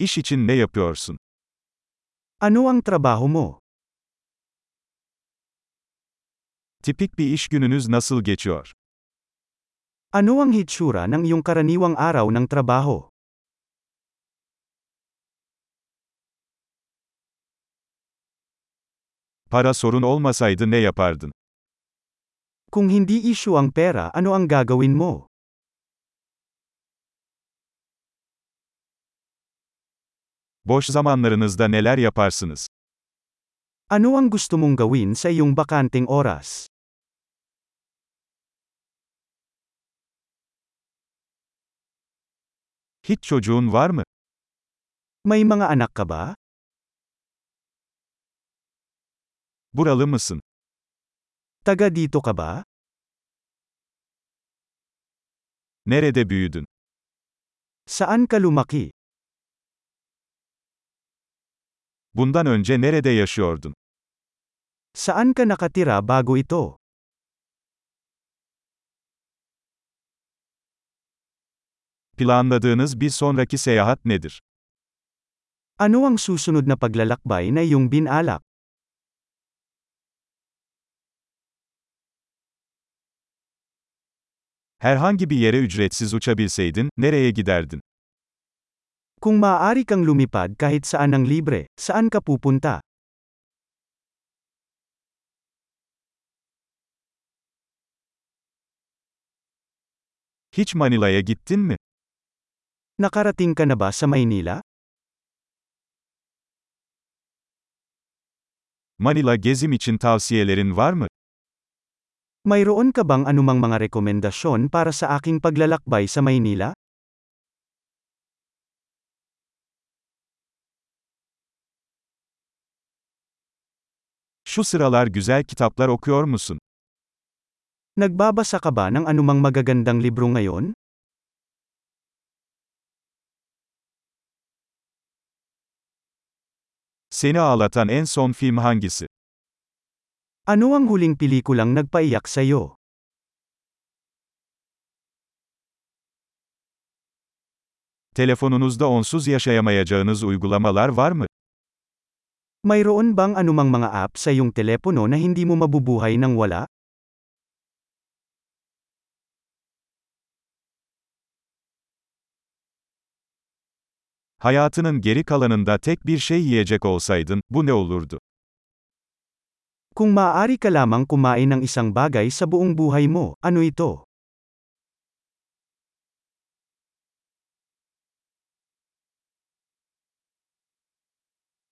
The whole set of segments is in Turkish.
İş için ne yapıyorsun? Ano ang trabaho mo? Tipik bir iş gününüz nasıl geçiyor? Ano ang hitsura ng iyong karaniwang araw ng trabaho? Para sorun olmasaydı ne yapardın? Kung hindi issue ang pera, ano ang gagawin mo? Boş zamanlarınızda neler yaparsınız? Ano ang gusto mong gawin sa iyong bakanteng oras? Hiç çocuğun var mı? May mga anak ka ba? Buralı mısın? Taga dito ka ba? Nerede büyüdün? Saan ka lumaki? Bundan önce nerede yaşıyordun? Saan ka nakatira bago ito? Planladığınız bir sonraki seyahat nedir? Ano ang susunod na paglalakbay na iyong binalak? Herhangi bir yere ücretsiz uçabilseydin, nereye giderdin? Kung maaari kang lumipad kahit saan ng libre, saan ka pupunta? Hiç Manila'ya gittin mi? Nakarating ka na ba sa Maynila? Manila gezim için tavsiyelerin var mı? Mayroon ka bang anumang mga rekomendasyon para sa aking paglalakbay sa Maynila? Şu sıralar güzel kitaplar okuyor musun? Nagbabasa ka ba ng anumang magagandang libro ngayon? Seni ağlatan en son film hangisi? Ano ang huling pelikulang nagpaiyak sa'yo? Telefonunuzda onsuz yaşayamayacağınız uygulamalar var mı? Mayroon bang anumang mga app sa iyong telepono na hindi mo mabubuhay nang wala? Hayatının geri kalanında tek bir şey yiyecek olsaydın, bu ne olurdu? Kung maaari ka lamang kumain ng isang bagay sa buong buhay mo, ano ito?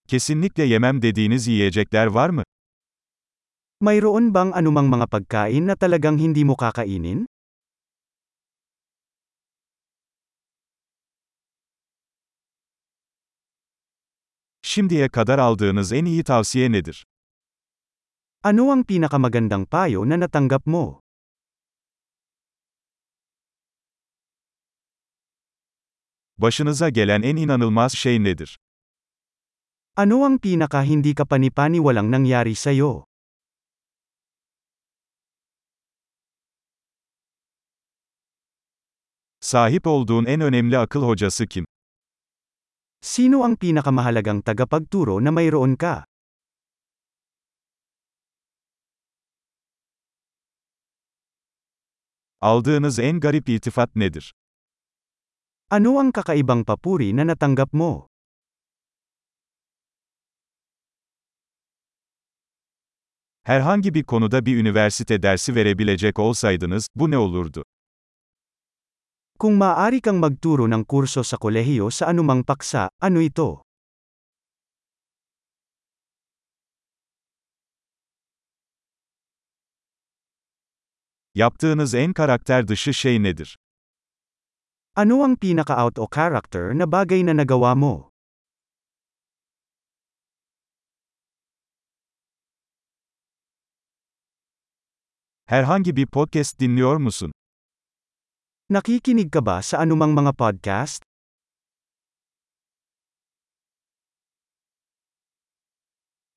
Kesinlikle yemem dediğiniz yiyecekler var mı? Mayroon bang anumang mga pagkain na talagang hindi mo kakainin? Şimdiye kadar aldığınız en iyi tavsiye nedir? Ano ang pinakamagandang payo na natanggap mo? Başınıza gelen en inanılmaz şey nedir? Ano ang pinaka hindi ka panipaniwalang nangyari sa'yo? Sahip olduğun en önemli akıl hocası kim? Sino ang pinakamahalagang tagapagturo na mayroon ka? Aldığınız en garip iltifat nedir? Ano ang kakaibang papuri na natanggap mo? Herhangi bir konuda bir üniversite dersi verebilecek olsaydınız, bu ne olurdu? Kung maaari kang magturo ng kurso sa kolehiyo sa anumang paksa, ano ito? Yaptığınız en karakter dışı şey nedir? Ano ang pinaka-out o character na bagay na nagawa mo? Herhangi bir podcast dinliyor musun? Nakikinig ka ba sa anumang mga podcast?